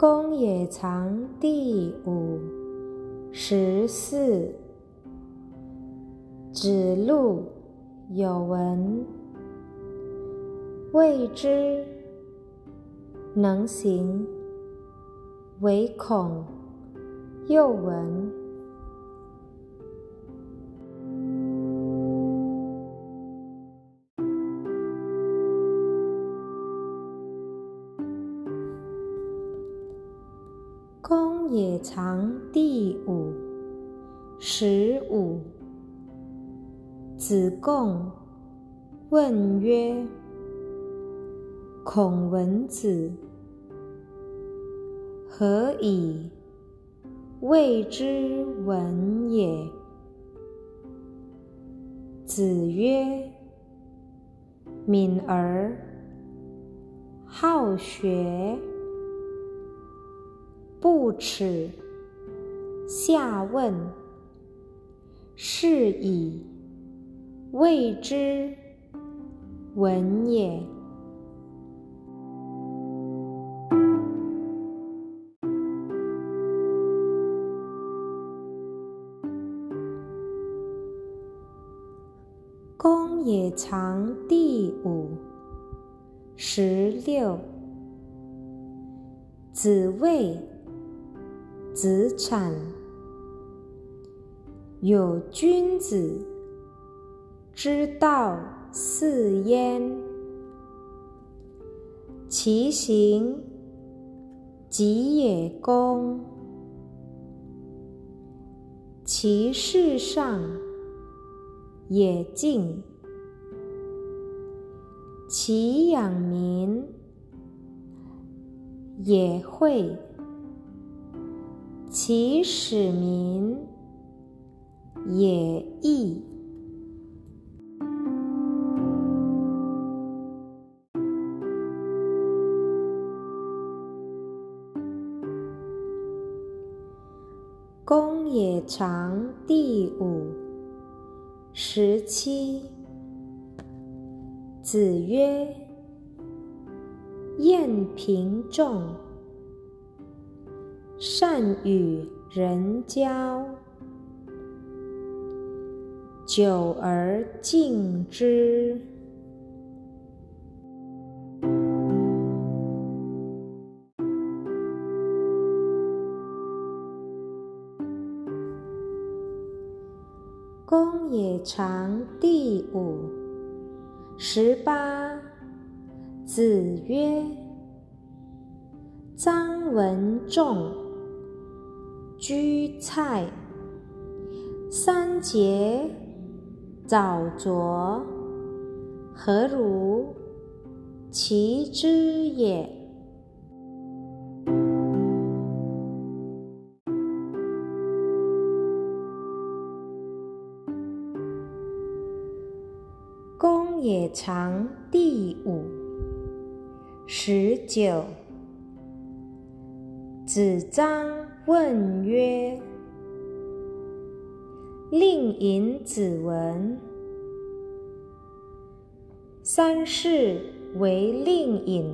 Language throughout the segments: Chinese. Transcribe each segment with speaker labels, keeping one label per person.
Speaker 1: 公冶长第五十四。指路有闻，未知能行，唯恐又闻。公冶长第五十五。子贡问曰：“孔文子何以谓之文也？”子曰：“敏而好学。”不耻下问，是以谓之文也。公冶长第五十六，子谓。子产。有君子之道四焉：其行己也公，其事上也敬，其养民也惠。其使民也义。公冶长第五十七。子曰：“晏平仲。”善与人交，久而敬之。公冶长第五十八。子曰：“臧文仲。”居菜，三节早酌，何如其之也？公冶长第五十九，子张。问曰：“令尹子闻，三世为令尹，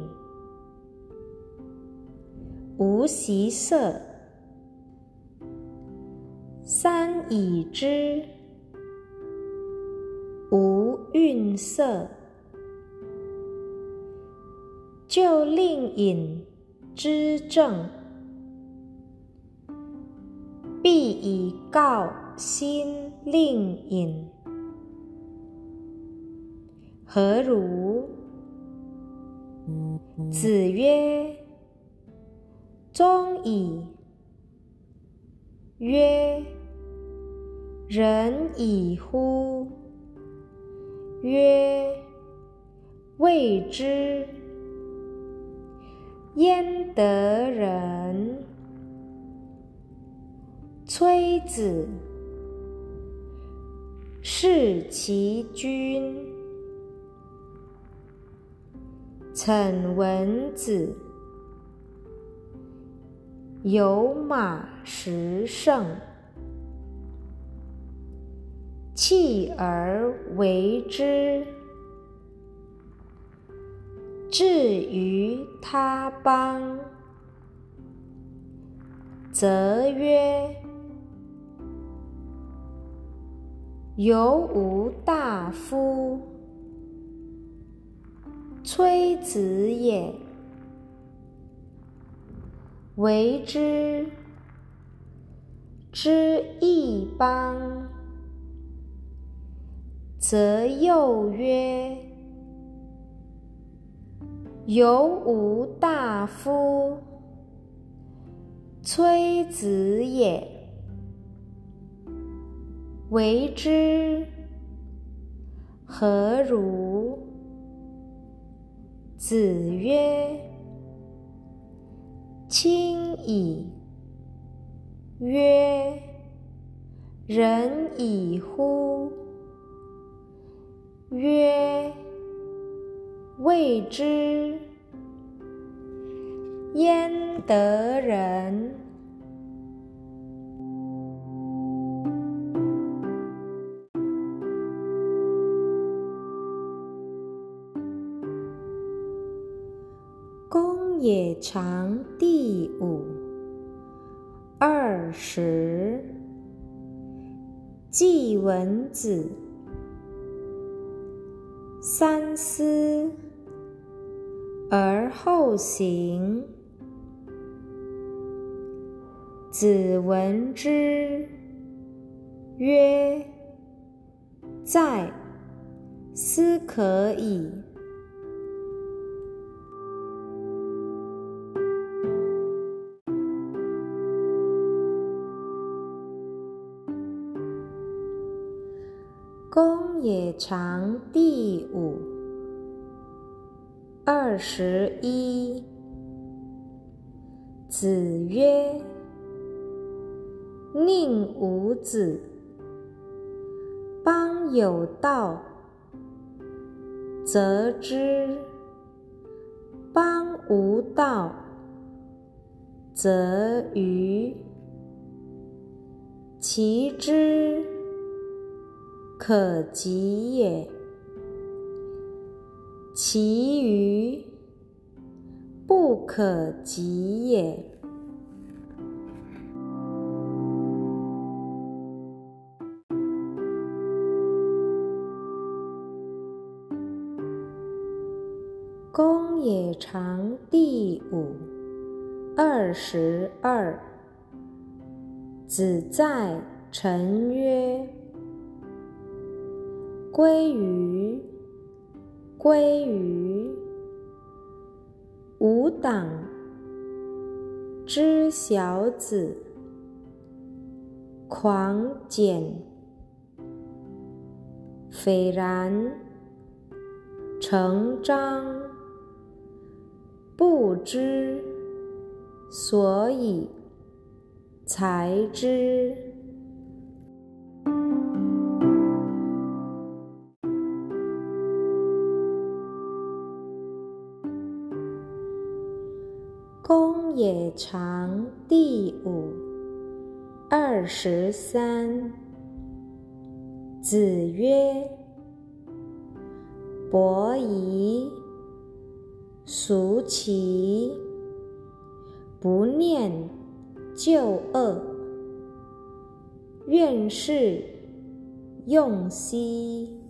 Speaker 1: 无习色；三以之，无愠色。就令尹之政。”必以告新令尹，何如？子曰：“忠矣。”曰：“仁矣乎？”曰：“未之。”焉得仁？崔子，弑其君。岑文子，有马十胜，弃而为之，至于他邦。则曰：“犹吾大夫，崔子也。为之，之一邦，则又曰：‘犹吾大夫。’”崔子也，为之何如？子曰：“亲矣。”曰：“仁矣乎？”曰：“未之。”焉得仁？公冶长第五二十，季文子三思而后行。子闻之曰：“在，斯可矣。”公冶长第五二十一。子曰。宁无子，邦有道，则之；邦无道，则愚。其之可及也，其余不可及也。公冶长第五二十二。子在臣曰：“归于，归于。吾党之小子，狂简，斐然，成章。”不知所以才知。公冶长第五二十三。子曰：“伯夷。”孰其不念旧恶？愿是用兮。